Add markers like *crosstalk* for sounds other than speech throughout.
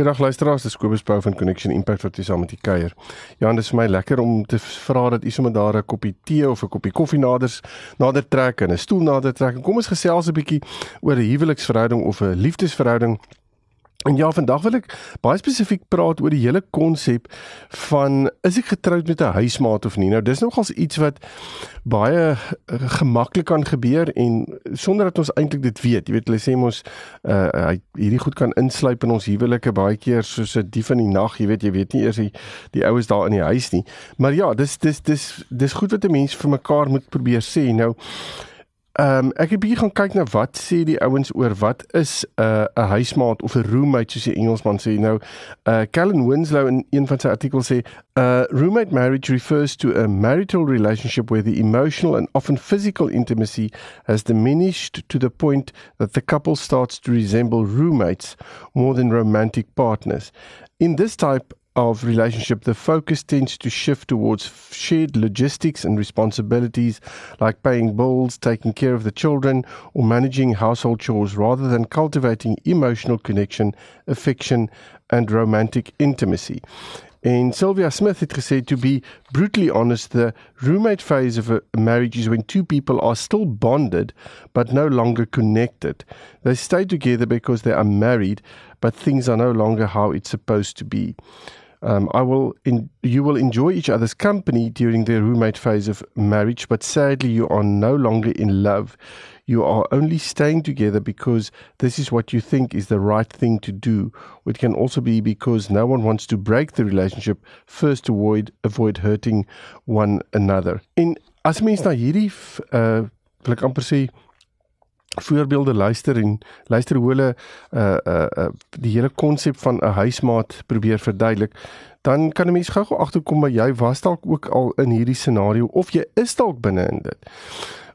Goeiedag luisteraars, dis Kobus Pau van Connection Impact wat hier saam met u kuier. Ja, en dit is vir my lekker om te vra dat u sommer daar 'n koppie tee of 'n koppie koffie nader nader trek en 'n stoel nader trek en kom ons gesels 'n bietjie oor 'n huweliksverhouding of 'n liefdesverhouding En ja, vandag wil ek baie spesifiek praat oor die hele konsep van is ek getroud met 'n huismaat of nie. Nou dis nogals iets wat baie uh, gemaklik kan gebeur en sonder dat ons eintlik dit weet. Jy weet hulle sê mos uh hierdie goed kan insluip in ons huwelike baie keer soos 'n dief in die nag, jy weet jy weet nie eers die, die oues daar in die huis nie. Maar ja, dis dis dis dis goed wat 'n mens vir mekaar moet probeer sê. Nou Ehm um, ek het bietjie gaan kyk na wat sê die ouens oor wat is 'n uh, 'n huismaat of 'n roommate soos die Engelsman sê. Nou, uh Callan Winslow in een van sy artikels sê, uh roommate marriage refers to a marital relationship where the emotional and often physical intimacy has diminished to the point that the couple starts to resemble roommates more than romantic partners. In this type of relationship, the focus tends to shift towards shared logistics and responsibilities like paying bills, taking care of the children, or managing household chores rather than cultivating emotional connection, affection, and romantic intimacy. En Sylvia Smith het gesê to be brutally honest the roommate phase of a marriage is when two people are still bonded but no longer connected. They stay together because they are married but things are no longer how it's supposed to be. Um, I will in, you will enjoy each other's company during the roommate phase of marriage, but sadly, you are no longer in love. You are only staying together because this is what you think is the right thing to do. It can also be because no one wants to break the relationship first to avoid avoid hurting one another. In as na hierdie uh wil ek amper sê voorbeelde luister en luister hoe hulle uh uh, uh die hele konsep van 'n huismaat probeer verduidelik, dan kan 'n mens gou-gou agterkom maar jy was dalk ook al in hierdie scenario of jy is dalk binne in dit.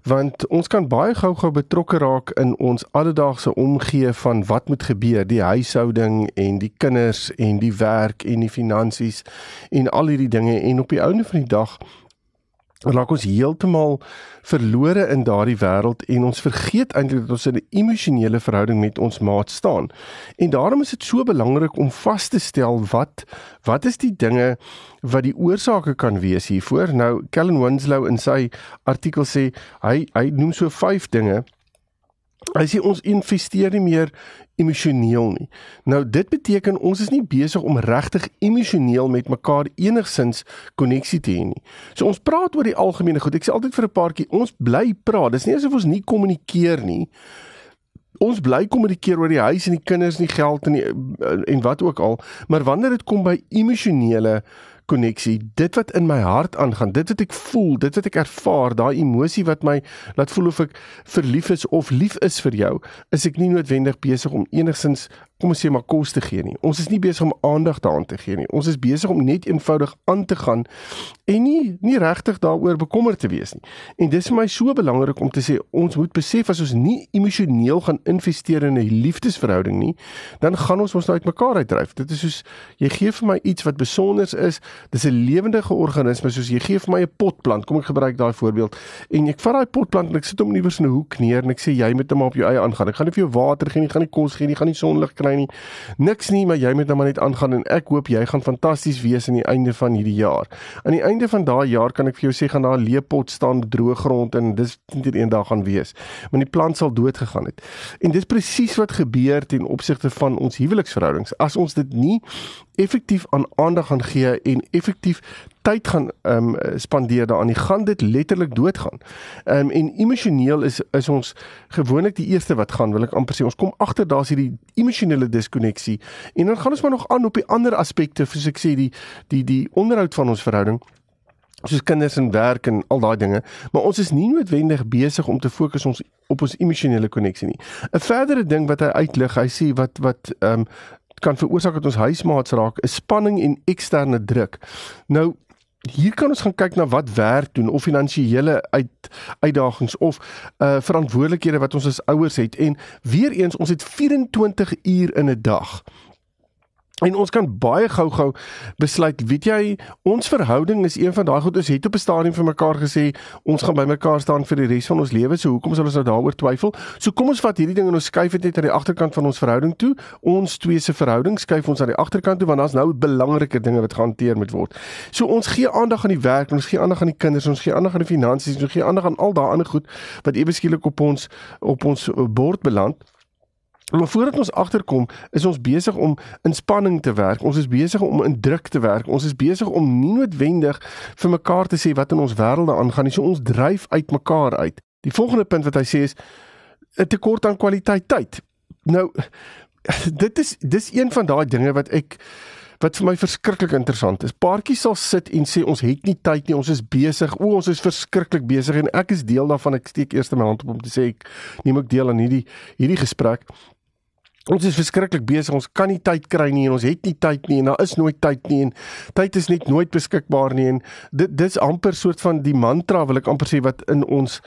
Want ons kan baie gou-gou betrokke raak in ons alledaagse omgee van wat moet gebeur, die huishouding en die kinders en die werk en die finansies en al hierdie dinge en op die ouene van die dag raak ons heeltemal verlore in daardie wêreld en ons vergeet eintlik dat ons in 'n emosionele verhouding met ons maat staan. En daarom is dit so belangrik om vas te stel wat wat is die dinge wat die oorsake kan wees hiervoor. Nou Kellen Winslow in sy artikel sê hy hy noem so 5 dinge Hy sê ons investeer nie meer emosioneel nie. Nou dit beteken ons is nie besig om regtig emosioneel met mekaar enigsins koneksie te hê nie. So ons praat oor die algemene goed. Ek sê altyd vir 'n paartjie, ons bly praat. Dis nie asof ons nie kommunikeer nie. Ons bly kommunikeer oor die huis en die kinders en die geld en die, en wat ook al, maar wanneer dit kom by emosionele koneksie, dit wat in my hart aangaan, dit wat ek voel, dit wat ek ervaar, daai emosie wat my laat voel of ek verlief is of lief is vir jou, is ek nie noodwendig besig om enigsins kom ons sê maar kos te gee nie. Ons is nie besig om aandag daaraan te gee nie. Ons is besig om net eenvoudig aan te gaan en nie nie regtig daaroor bekommerd te wees nie. En dis vir my so belangrik om te sê ons moet besef as ons nie emosioneel gaan investeer in 'n liefdesverhouding nie, dan gaan ons ons uit mekaar uitdryf. Dit is soos jy gee vir my iets wat besonder is. Dis 'n lewendige organisme soos jy gee vir my 'n potplant. Kom ek gebruik daai voorbeeld. En ek vat daai potplant en ek sit hom iewers in 'n hoek neer en ek sê jy moet hom op jou eie aangaan. Ek gaan nie vir jou water gee nie, gaan nie kos gee nie, gaan nie sonlig kry nie. Niks nie, maar jy moet nou maar net aangaan en ek hoop jy gaan fantasties wees aan die einde van hierdie jaar. Aan die einde van daai jaar kan ek vir jou sê gaan daar 'n leepot staan droë grond en dis net eendag gaan wees. Maar die plant sal dood gegaan het. En dis presies wat gebeur ten opsigte van ons huweliksverhoudings. As ons dit nie effektief aan aandag gaan gee en effektief tyd gaan ehm um, spandeer daaraan, die gaan dit letterlik doodgaan. Ehm um, en emosioneel is is ons gewoonlik die eerste wat gaan, wil ek amper sê. Ons kom agter daar's hierdie emosionele diskonneksie en dan gaan ons maar nog aan op die ander aspekte, soos ek sê die die die onderhoud van ons verhouding soos kinders en werk en al daai dinge, maar ons is nie noodwendig besig om te fokus ons op ons emosionele koneksie nie. 'n Verdere ding wat hy uitlig, hy sê wat wat ehm um, kan veroorsaak dat ons huismaats raak, is spanning en eksterne druk. Nou hier kan ons gaan kyk na wat werk doen of finansiële uit uitdagings of uh verantwoordelikhede wat ons as ouers het en weer eens ons het 24 uur in 'n dag. En ons kan baie gou-gou besluit, weet jy, ons verhouding is een van daai goed ons het op 'n stadium vir mekaar gesê ons gaan by mekaar staan vir die res van ons lewe. So hoekom sal ons nou daaroor twyfel? So kom ons vat hierdie ding en ons skuif dit net aan die agterkant van ons verhouding toe. Ons twee se verhouding skuif ons aan die agterkant toe want daar's nou belangrike dinge wat gehanteer moet word. So ons gee aandag aan die werk, ons gee aandag aan die kinders, ons gee aandag aan die finansies, ons gee aandag aan al daai ander goed wat ewe skielik op ons op ons bord beland. Maar voordat ons agterkom, is ons besig om in spanning te werk. Ons is besig om in druk te werk. Ons is besig om nie noodwendig vir mekaar te sê wat in ons wêrelde aangaan nie. So ons dryf uit mekaar uit. Die volgende punt wat hy sê is 'n tekort aan kwaliteit tyd. Nou *laughs* dit is dis een van daai dinge wat ek wat vir my verskriklik interessant is. Paartjies sal sit en sê ons het nie tyd nie, ons is besig. O, ons is verskriklik besig en ek is deel daarvan. Ek steek eers my hand op om te sê ek neem ook deel aan hierdie hierdie gesprek. Ons is verskriklik besig. Ons kan nie tyd kry nie en ons het nie tyd nie en daar is nooit tyd nie en tyd is net nooit beskikbaar nie en dit dis amper soort van die mantra wil ek amper sê wat in ons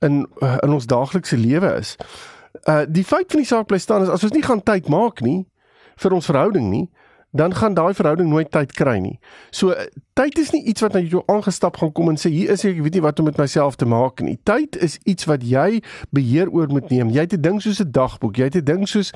in in ons daaglikse lewe is. Uh die feit van die saak bly staan is as ons nie gaan tyd maak nie vir ons verhouding nie, dan gaan daai verhouding nooit tyd kry nie. So tyd is nie iets wat na jou aangestap gaan kom en sê hier is ek, ek weet nie wat om met myself te maak nie. Tyd is iets wat jy beheer oor moet neem. Jy het 'n ding soos 'n dagboek, jy het 'n ding soos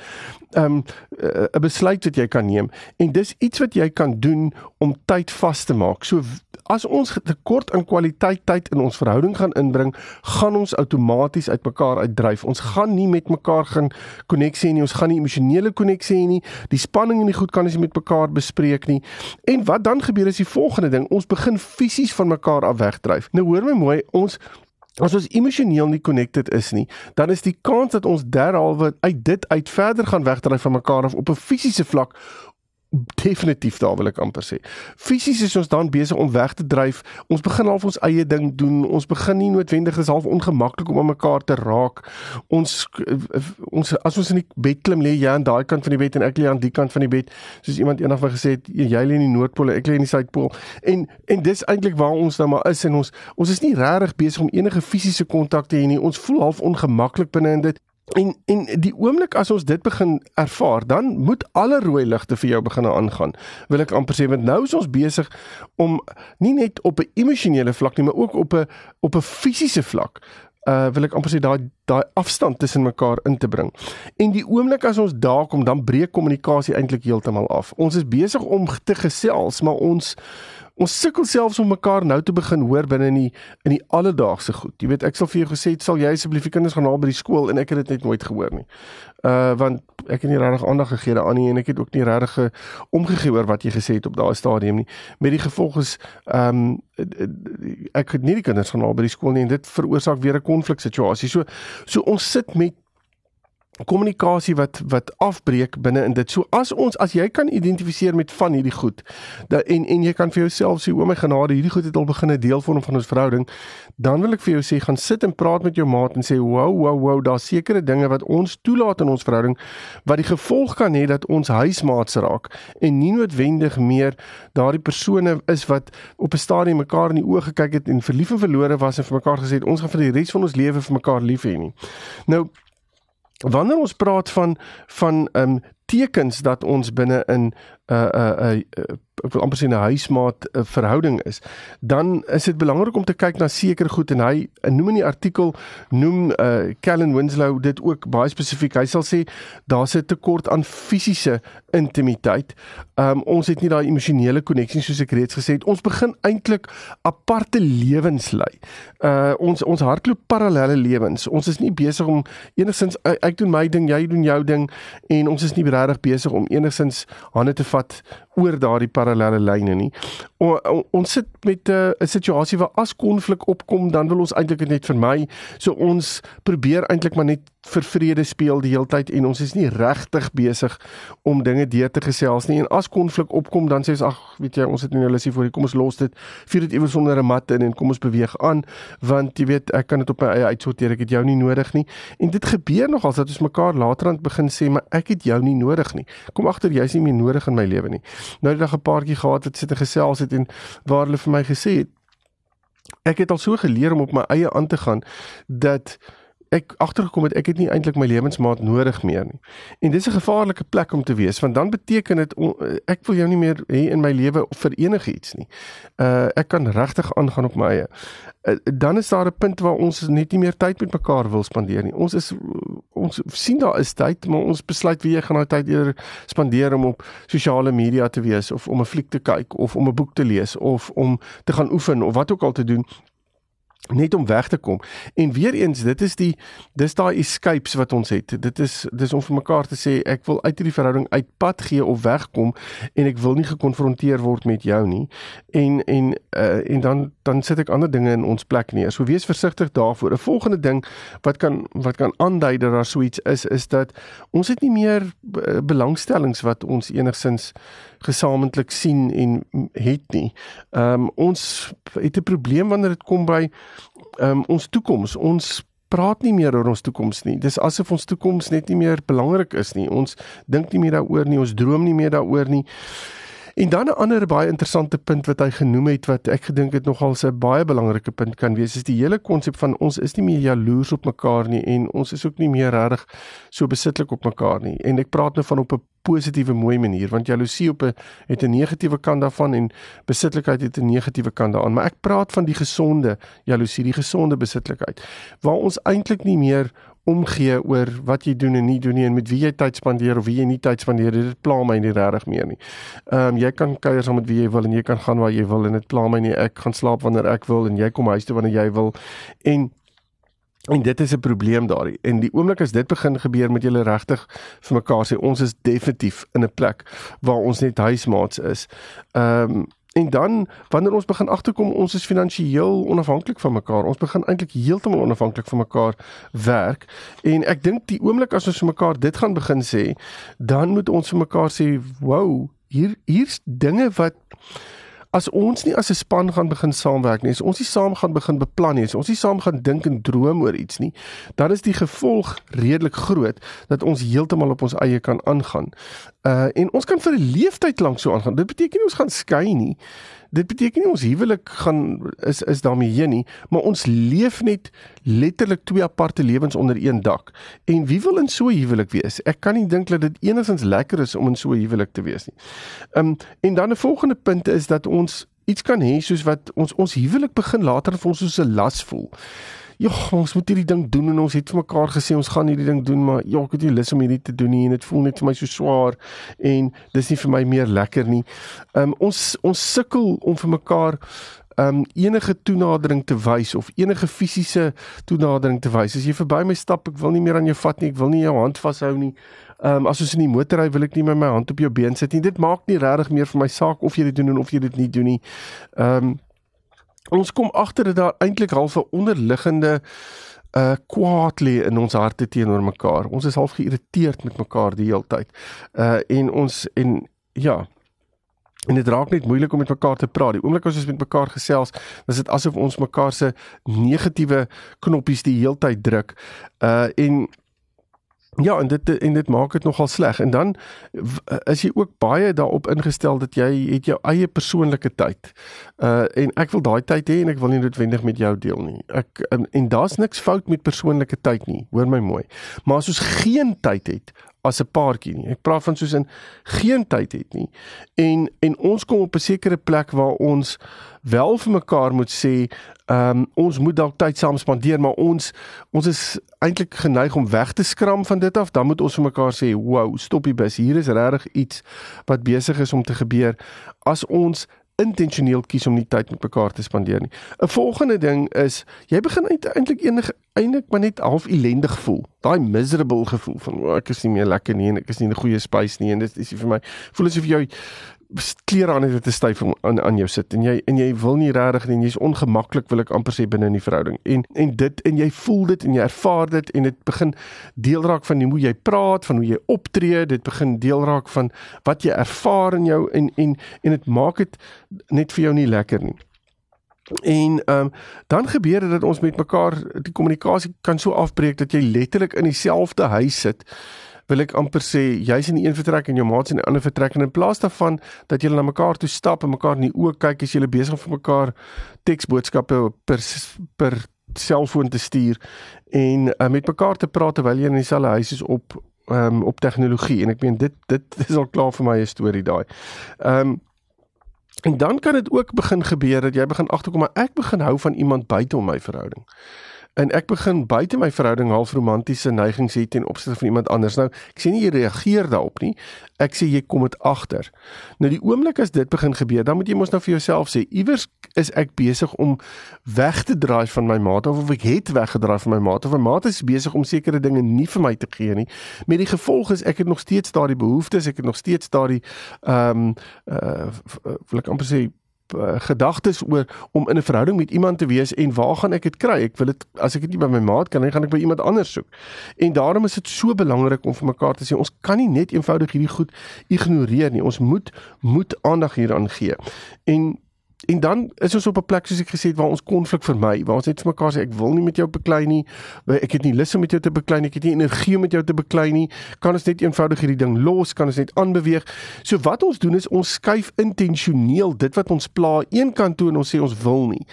ehm, 'n um, 'n besluit wat jy kan neem en dis iets wat jy kan doen om tyd vas te maak. So as ons tekort aan kwaliteit tyd in ons verhouding gaan inbring, gaan ons outomaties uitmekaar uitdryf. Ons gaan nie met mekaar gaan koneksie nie, ons gaan nie emosionele koneksie hê nie. Die spanning en die goed kan ons nie met mekaar bespreek nie. En wat dan gebeur is die volgende ding, ons begin fisies van mekaar af wegdryf. Nou hoor my mooi, ons as ons emosioneel nie connected is nie, dan is die kans dat ons derhalwe uit dit uit verder gaan wegdryf van mekaar af op 'n fisiese vlak definitief daar wil ek amper sê. Fisies is ons dan besig om weg te dryf. Ons begin al ons eie ding doen. Ons begin nie noodwendig is half ongemaklik om aan mekaar te raak. Ons ons as ons in die bed klim lê jy aan daai kant van die bed en ek lê aan die kant van die bed. Soos iemand eendag vir gesê het, jy lê in die noordpool, ek lê in die suidpool. En en dis eintlik waar ons nou maar is en ons ons is nie regtig besig om enige fisiese kontak te hê nie. Ons voel half ongemaklik binne in dit. En en die oomblik as ons dit begin ervaar, dan moet alle rooi ligte vir jou begin aangaan. Wil ek amper sê want nou is ons besig om nie net op 'n emosionele vlak nie, maar ook op 'n op 'n fisiese vlak uh wil ek amper sê daai daai afstand tussen mekaar in te bring. En die oomblik as ons daar kom, dan breek kommunikasie eintlik heeltemal af. Ons is besig om te gesels, maar ons Ons sukkel selfs om mekaar nou te begin hoor binne in die in die alledaagse goed. Jy weet, ek sal vir jou gesê sal jy asseblief die kinders gaan haal by die skool en ek het dit net nooit gehoor nie. Uh want ek het nie regtig aandag gegee daaraan nie en ek het ook nie regtig omgegee oor wat jy gesê het op daai stadium nie. Met die gevolg is ehm um, ek het nie die kinders gaan haal by die skool nie en dit veroorsaak weer 'n konfliksituasie. So so ons sit met kommunikasie wat wat afbreek binne in dit. So as ons as jy kan identifiseer met van hierdie goed dat en en jy kan vir jouself sê o my genade hierdie goed het al begin 'n deel vorm van ons verhouding, dan wil ek vir jou sê gaan sit en praat met jou maat en sê wow wow wow daar sekere dinge wat ons toelaat in ons verhouding wat die gevolg kan hê dat ons huismaats raak en nie noodwendig meer daardie persone is wat op 'n stadium mekaar in die oë gekyk het en verlief en verlore was en vir mekaar gesê het ons gaan vir die res van ons lewe vir mekaar lief hê nie. Nou Wanneer ons praat van van ehm um, tekens dat ons binne in 'n uh, 'n uh, uh, ek wil amper sê 'n huismaat uh, verhouding is, dan is dit belangrik om te kyk na sekere goed en hy noem in die artikel noem uh Callan Winslow dit ook baie spesifiek. Hy sal sê daar's 'n tekort aan fisiese intimiteit. Um ons het nie daai emosionele koneksie soos ek reeds gesê het. Ons begin eintlik aparte lewens lei. Uh ons ons hardloop parallelle lewens. Ons is nie besig om enigsins ek doen my ding, jy doen jou ding en ons is nie regtig besig om enigsins hande te vat oor daardie parallelle lyne nie. O, o, ons sit met 'n uh, situasie waar as konflik opkom, dan wil ons eintlik net vermy. So ons probeer eintlik maar net vir vrede speel die hele tyd en ons is nie regtig besig om dinge deur te gesels nie. En as konflik opkom, dan sê ons ag, weet jy, ons het nie nou lusie vir, kom ons los dit. Vier dit iewers onder 'n mat in en kom ons beweeg aan, want jy weet, ek kan dit op my eie uitsorteer. Ek het jou nie nodig nie. En dit gebeur nogal dat ons mekaar laterand begin sê, maar ek het jou nie nodig nie. Kom agter, jy's nie meer nodig in my lewe nie. Nou het ek 'n paartjie gehad wat sit en gesels het en waar hulle vir my gesê het ek het al so geleer om op my eie aan te gaan dat ek agtergekom het ek het nie eintlik my lewensmaat nodig meer nie. En dis 'n gevaarlike plek om te wees want dan beteken dit ek wil jou nie meer hê in my lewe vir enigiets nie. Uh ek kan regtig aangaan op my eie. Uh, dan is daar 'n punt waar ons net nie meer tyd met mekaar wil spandeer nie. Ons is ons sien daar is tyd, maar ons besluit wie jy gaan nou tyd eerder spandeer om op sosiale media te wees of om 'n fliek te kyk of om 'n boek te lees of om te gaan oefen of wat ook al te doen net om weg te kom. En weer eens, dit is die dis daai escapes wat ons het. Dit is dis om vir mekaar te sê ek wil uit hierdie verhouding uitpad gee of wegkom en ek wil nie gekonfronteer word met jou nie. En en uh, en dan dan sit ek ander dinge in ons plek neer. So wees versigtig daarvoor. 'n Volgende ding wat kan wat kan aandui dat daar so iets is is dat ons het nie meer uh, belangstellings wat ons enigsins gesamentlik sien en het nie. Ehm um, ons het 'n probleem wanneer dit kom by ehm um, ons toekoms. Ons praat nie meer oor ons toekoms nie. Dis asof ons toekoms net nie meer belangrik is nie. Ons dink nie meer daaroor nie. Ons droom nie meer daaroor nie. En dan 'n ander baie interessante punt wat hy genoem het wat ek gedink het nogal 'n baie belangrike punt kan wees is die hele konsep van ons is nie meer jaloers op mekaar nie en ons is ook nie meer regtig so besitlik op mekaar nie. En ek praat nou van op 'n positiewe mooi manier want jaloesie op 'n het 'n negatiewe kant daarvan en besitlikheid het 'n negatiewe kant daaraan maar ek praat van die gesonde jaloesie die gesonde besitlikheid waar ons eintlik nie meer omgee oor wat jy doen en nie doen nie en met wie jy tyd spandeer of wie jy nie tyd spandeer dit pla my nie regtig meer nie. Ehm um, jy kan kuier saam met wie jy wil en jy kan gaan waar jy wil en dit pla my nie ek gaan slaap wanneer ek wil en jy kom huis toe wanneer jy wil en En dit is 'n probleem daarin. En die oomblik as dit begin gebeur met julle regtig vir mekaar sê ons is definitief in 'n plek waar ons net huismaats is. Ehm um, en dan wanneer ons begin agterkom ons is finansiëel onafhanklik van mekaar. Ons begin eintlik heeltemal onafhanklik van mekaar werk. En ek dink die oomblik as ons vir mekaar dit gaan begin sê, dan moet ons vir mekaar sê, "Wow, hier hier's dinge wat as ons nie as 'n span gaan begin saamwerk nie, as ons nie saam gaan begin beplan nie, as ons nie saam gaan dink en droom oor iets nie, dan is die gevolg redelik groot dat ons heeltemal op ons eie kan aangaan. Uh en ons kan vir 'n leeftyd lank so aangaan. Dit beteken nie ons gaan skei nie. Dit beteken nie ons huwelik gaan is is daarmee heen nie, maar ons leef net letterlik twee aparte lewens onder een dak. En wie wil in so 'n huwelik wees? Ek kan nie dink dat dit enigstens lekker is om in so 'n huwelik te wees nie. Ehm um, en dan 'n volgende punt is dat ons iets kan hê soos wat ons ons huwelik begin later vir ons soos 'n las voel ja, ons moet hierdie ding doen en ons het vir mekaar gesê ons gaan hierdie ding doen, maar ja, ek het nie lus om hierdie te doen nie en dit voel net vir my so swaar en dis nie vir my meer lekker nie. Ehm um, ons ons sukkel om vir mekaar um enige toenadering te wys of enige fisiese toenadering te wys. As jy verby my stap, ek wil nie meer aan jou vat nie, ek wil nie jou hand vashou nie. Um as ons in die motor ry, wil ek nie met my hand op jou been sit nie. Dit maak nie regtig meer vir my saak of jy dit doen of jy dit nie doen nie. Um ons kom agter dat daar eintlik half 'n onderliggende uh kwaad lê in ons harte teenoor mekaar. Ons is half geïrriteerd met mekaar die hele tyd. Uh en ons en ja, en dit raak net moeilik om met mekaar te praat. Die oomblik as ons met mekaar gesels, dan is dit asof ons mekaar se negatiewe knoppies die hele tyd druk. Uh en Ja, en dit en dit maak dit nogal sleg. En dan is jy ook baie daarop ingestel dat jy het jou eie persoonlike tyd. Uh en ek wil daai tyd hê en ek wil nie noodwendig met jou deel nie. Ek en, en daar's niks fout met persoonlike tyd nie. Hoor my mooi. Maar as ons geen tyd het as 'n paartjie nie. Ek praat van soos in geen tyd het nie. En en ons kom op 'n sekere plek waar ons wel vir mekaar moet sê, ehm um, ons moet dalk tyd saam spandeer, maar ons ons is eintlik geneig om weg te skram van dit af. Dan moet ons vir mekaar sê, "Wow, stop die bus. Hier is regtig iets wat besig is om te gebeur." As ons intentioneel kies om nie tyd met mekaar te spandeer nie. 'n Volgende ding is jy begin eintlik enige eintlik maar net half ellendig voel. Daai miserable gevoel van oh, ek is nie meer lekker nie en ek is nie in 'n goeie space nie en dit is vir my voel asof jy klere aan het te styf aan aan jou sit en jy en jy wil nie regtig nie jy's ongemaklik wil ek amper sê binne in die verhouding. En en dit en jy voel dit en jy ervaar dit en dit begin deel raak van hoe jy praat van hoe jy optree dit begin deel raak van wat jy ervaar in jou en en en dit maak dit net vir jou nie lekker nie. En ehm um, dan gebeur dit dat ons met mekaar die kommunikasie kan so afbreek dat jy letterlik in dieselfde huis sit wil ek amper sê jy's in een vertrek en jou maats in die ander vertrek. En in plaas daarvan dat julle na mekaar toe stap en mekaar in die oë kyk as julle besig vir mekaar teksboodskappe per per selfoon te stuur en uh, met mekaar te praat terwyl jy in dieselfde huis is op um, op tegnologie. En ek meen dit dit is al klaar vir my 'n storie daai. Ehm um, en dan kan dit ook begin gebeur dat jy begin agterkom maar ek begin hou van iemand buite om my verhouding en ek begin buite my verhouding half romantiese neigings hê ten opsigte van iemand anders. Nou, ek sê nie jy reageer daarop nie. Ek sê jy kom dit agter. Nou die oomblik as dit begin gebeur, dan moet jy mos nou vir jouself sê, iewers is ek besig om weg te draai van my maat of ek het weggedraai van my maat of my maat is besig om sekere dinge nie vir my te gee nie. Met die gevolg is ek het nog steeds daardie behoeftes, ek het nog steeds daardie ehm um, uh wil ek amper sê uh, gedagtes oor om in 'n verhouding met iemand te wees en waar gaan ek dit kry? Ek wil dit as ek dit nie by my maat kan nie, gaan ek by iemand anders soek. En daarom is dit so belangrik om vir mekaar te sê ons kan nie net eenvoudig hierdie goed ignoreer nie. Ons moet moet aandag hieraan gee. En En dan is ons op 'n plek soos ek gesê het waar ons konflik vermy, waar ons net vir mekaar sê ek wil nie met jou beklei nie. Ek het nie lus om met jou te beklei nie. Ek het nie energie om met jou te beklei nie. Kan ons net eenvoudig hierdie ding los? Kan ons net aanbeweeg? So wat ons doen is ons skuif intentioneel dit wat ons pla een kant toe en ons sê ons wil nie.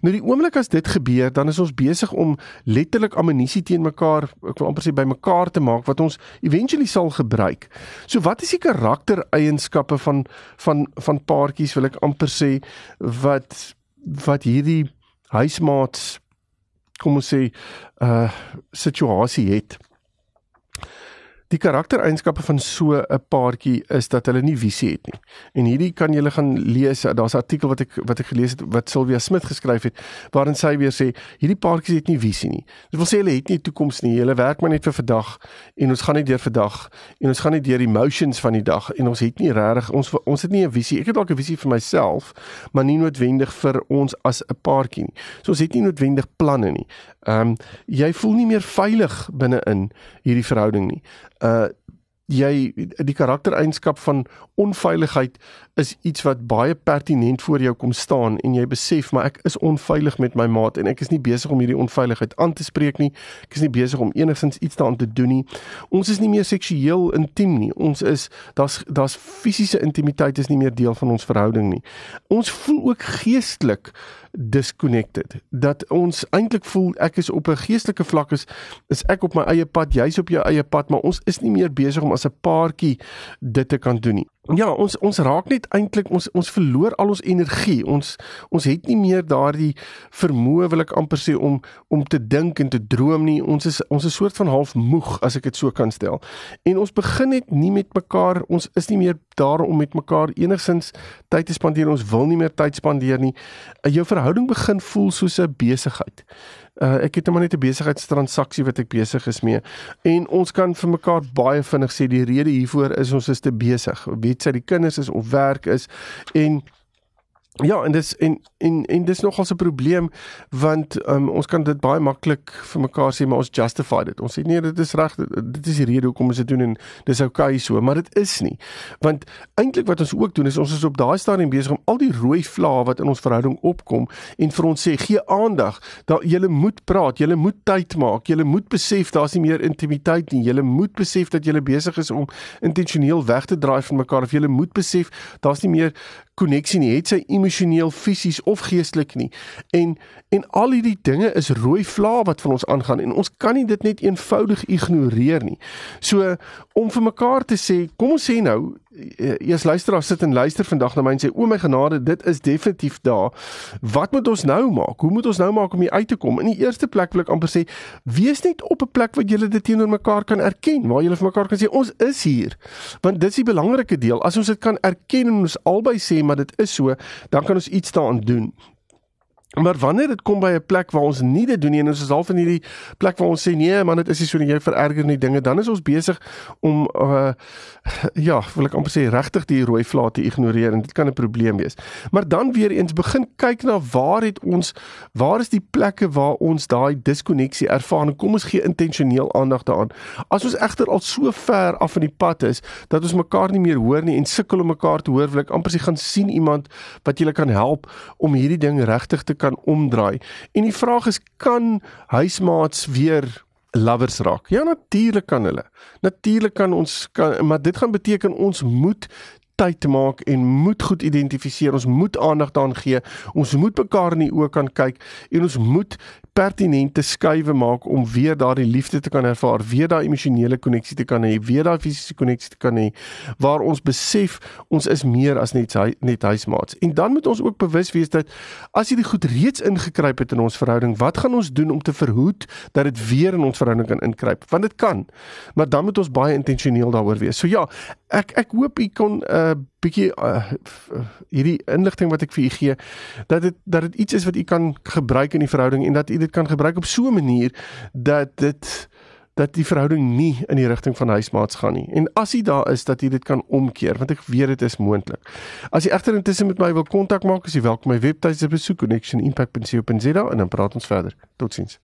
Nou die oomblik as dit gebeur, dan is ons besig om letterlik ammunisie teen mekaar, ek wil amper sê by mekaar te maak wat ons eventually sal gebruik. So wat is die karaktereienskappe van van van paartjies wil ek amper sê wat wat hierdie huismaats kom ons sê uh situasie het. Die karaktereienskappe van so 'n paartjie is dat hulle nie visie het nie. En hierdie kan julle gaan lees. Daar's 'n artikel wat ek wat ek gelees het wat Sylvia Smith geskryf het waarin sy weer sê hierdie paartjies het nie visie nie. Dit wil sê hulle het nie toekoms nie. Hulle werk maar net vir vandag en ons gaan net deur vandag en ons gaan net deur die emotions van die dag en ons het nie regtig ons ons het nie 'n visie. Ek het dalk 'n visie vir myself, maar nie noodwendig vir ons as 'n paartjie nie. So ons het nie noodwendig planne nie. Ehm um, jy voel nie meer veilig binne in hierdie verhouding nie uh jy die karaktereienskap van onveiligheid is iets wat baie pertinent voor jou kom staan en jy besef maar ek is onveilig met my maat en ek is nie besig om hierdie onveiligheid aan te spreek nie. Ek is nie besig om enigstens iets daaraan te doen nie. Ons is nie meer seksueel intiem nie. Ons is daar's daar's fisiese intimiteit is nie meer deel van ons verhouding nie. Ons voel ook geestelik disconnected. Dat ons eintlik voel ek is op 'n geestelike vlak is is ek op my eie pad, jy's op jou eie pad, maar ons is nie meer besig om as 'n paartjie dit te kan doen nie. Ja, ons ons raak net eintlik ons ons verloor al ons energie. Ons ons het nie meer daardie vermoë wil ek amper sê om om te dink en te droom nie. Ons is ons is soort van half moeg as ek dit so kan stel. En ons begin net nie met mekaar, ons is nie meer daar om met mekaar enigsins tyd te spandeer. Ons wil nie meer tyd spandeer nie. Jou verhouding begin voel soos 'n besigheid. Uh, ek het net 'n besigheidstransaksie wat ek besig is mee en ons kan vir mekaar baie vinnig sê die rede hiervoor is ons is te besig. Weet sy die kinders is of werk is en Ja, en dis en en en dis nogal 'n probleem want um, ons kan dit baie maklik vir mekaar sê maar ons justify dit. Ons sê nee, dit is reg, dit is die rede hoekom ons dit doen en dis oukei okay so, maar dit is nie. Want eintlik wat ons ook doen is ons is op daai stadium besig om al die rooi vlae wat in ons verhouding opkom en vir ons sê gee aandag. Dat jy moet praat, jy moet tyd maak, jy moet besef daar's nie meer intimiteit nie. Jy moet besef dat jy besig is om intentioneel weg te draai van mekaar of jy moet besef daar's nie meer koneksie nie, het sy emosioneel, fisies of geestelik nie. En en al hierdie dinge is rooi vlae wat van ons aangaan en ons kan nie dit net eenvoudig ignoreer nie. So om vir mekaar te sê, kom ons sê nou, eers luisteraar sit en luister vandag na my en sê o my genade, dit is definitief daar. Wat moet ons nou maak? Hoe moet ons nou maak om hier uit te kom? In die eerste plek wil ek amper sê, wees net op 'n plek waar julle dit teenoor mekaar kan erken, waar julle vir mekaar kan sê ons is hier. Want dit is die belangrike deel. As ons dit kan erken en ons albei sê maar dit is so, dan kan ons iets daaraan doen. Maar wanneer dit kom by 'n plek waar ons nie dit doen nie en ons is half in hierdie plek waar ons sê nee man dit is nie so nie jy vererger nie dinge dan is ons besig om uh ja wil ek amper sê regtig die rooi vlae te ignoreer en dit kan 'n probleem wees. Maar dan weer eens begin kyk na waar het ons waar is die plekke waar ons daai diskonneksie ervaar en kom ons gee intentioneel aandag daaraan. As ons egter al so ver af van die pad is dat ons mekaar nie meer hoor nie en sukkel om mekaar te hoor wil ek amper sê gaan sien iemand wat julle kan help om hierdie ding regtig te kan kan omdraai. En die vraag is kan huismaats weer lovers raak? Ja natuurlik kan hulle. Natuurlik kan ons kan maar dit gaan beteken ons moet tyd maak en moet goed identifiseer. Ons moet aandag daaraan gee. Ons moet mekaar in die oë kan kyk en ons moet pertinente skuwe maak om weer daardie liefde te kan ervaar, weer daai emosionele koneksie te kan hê, weer daai fisiese koneksie te kan hê waar ons besef ons is meer as net net huismaats. En dan moet ons ook bewus wees dat as hierdie goed reeds ingekruip het in ons verhouding, wat gaan ons doen om te verhoed dat dit weer in ons verhouding kan inkruip? Want dit kan. Maar dan moet ons baie intentioneel daaroor wees. So ja, ek ek hoop u kon uh, bietjie uh, hierdie inligting wat ek vir u gee dat dit dat dit iets is wat u kan gebruik in die verhouding en dat u dit kan gebruik op so 'n manier dat dit dat die verhouding nie in die rigting van huismaats gaan nie. En as jy daar is dat jy dit kan omkeer, want ek weet dit is moontlik. As jy egter intussen met my wil kontak maak, is jy welkom my webtuiste besoek connectionimpact.co.za en dan praat ons verder. Totsiens.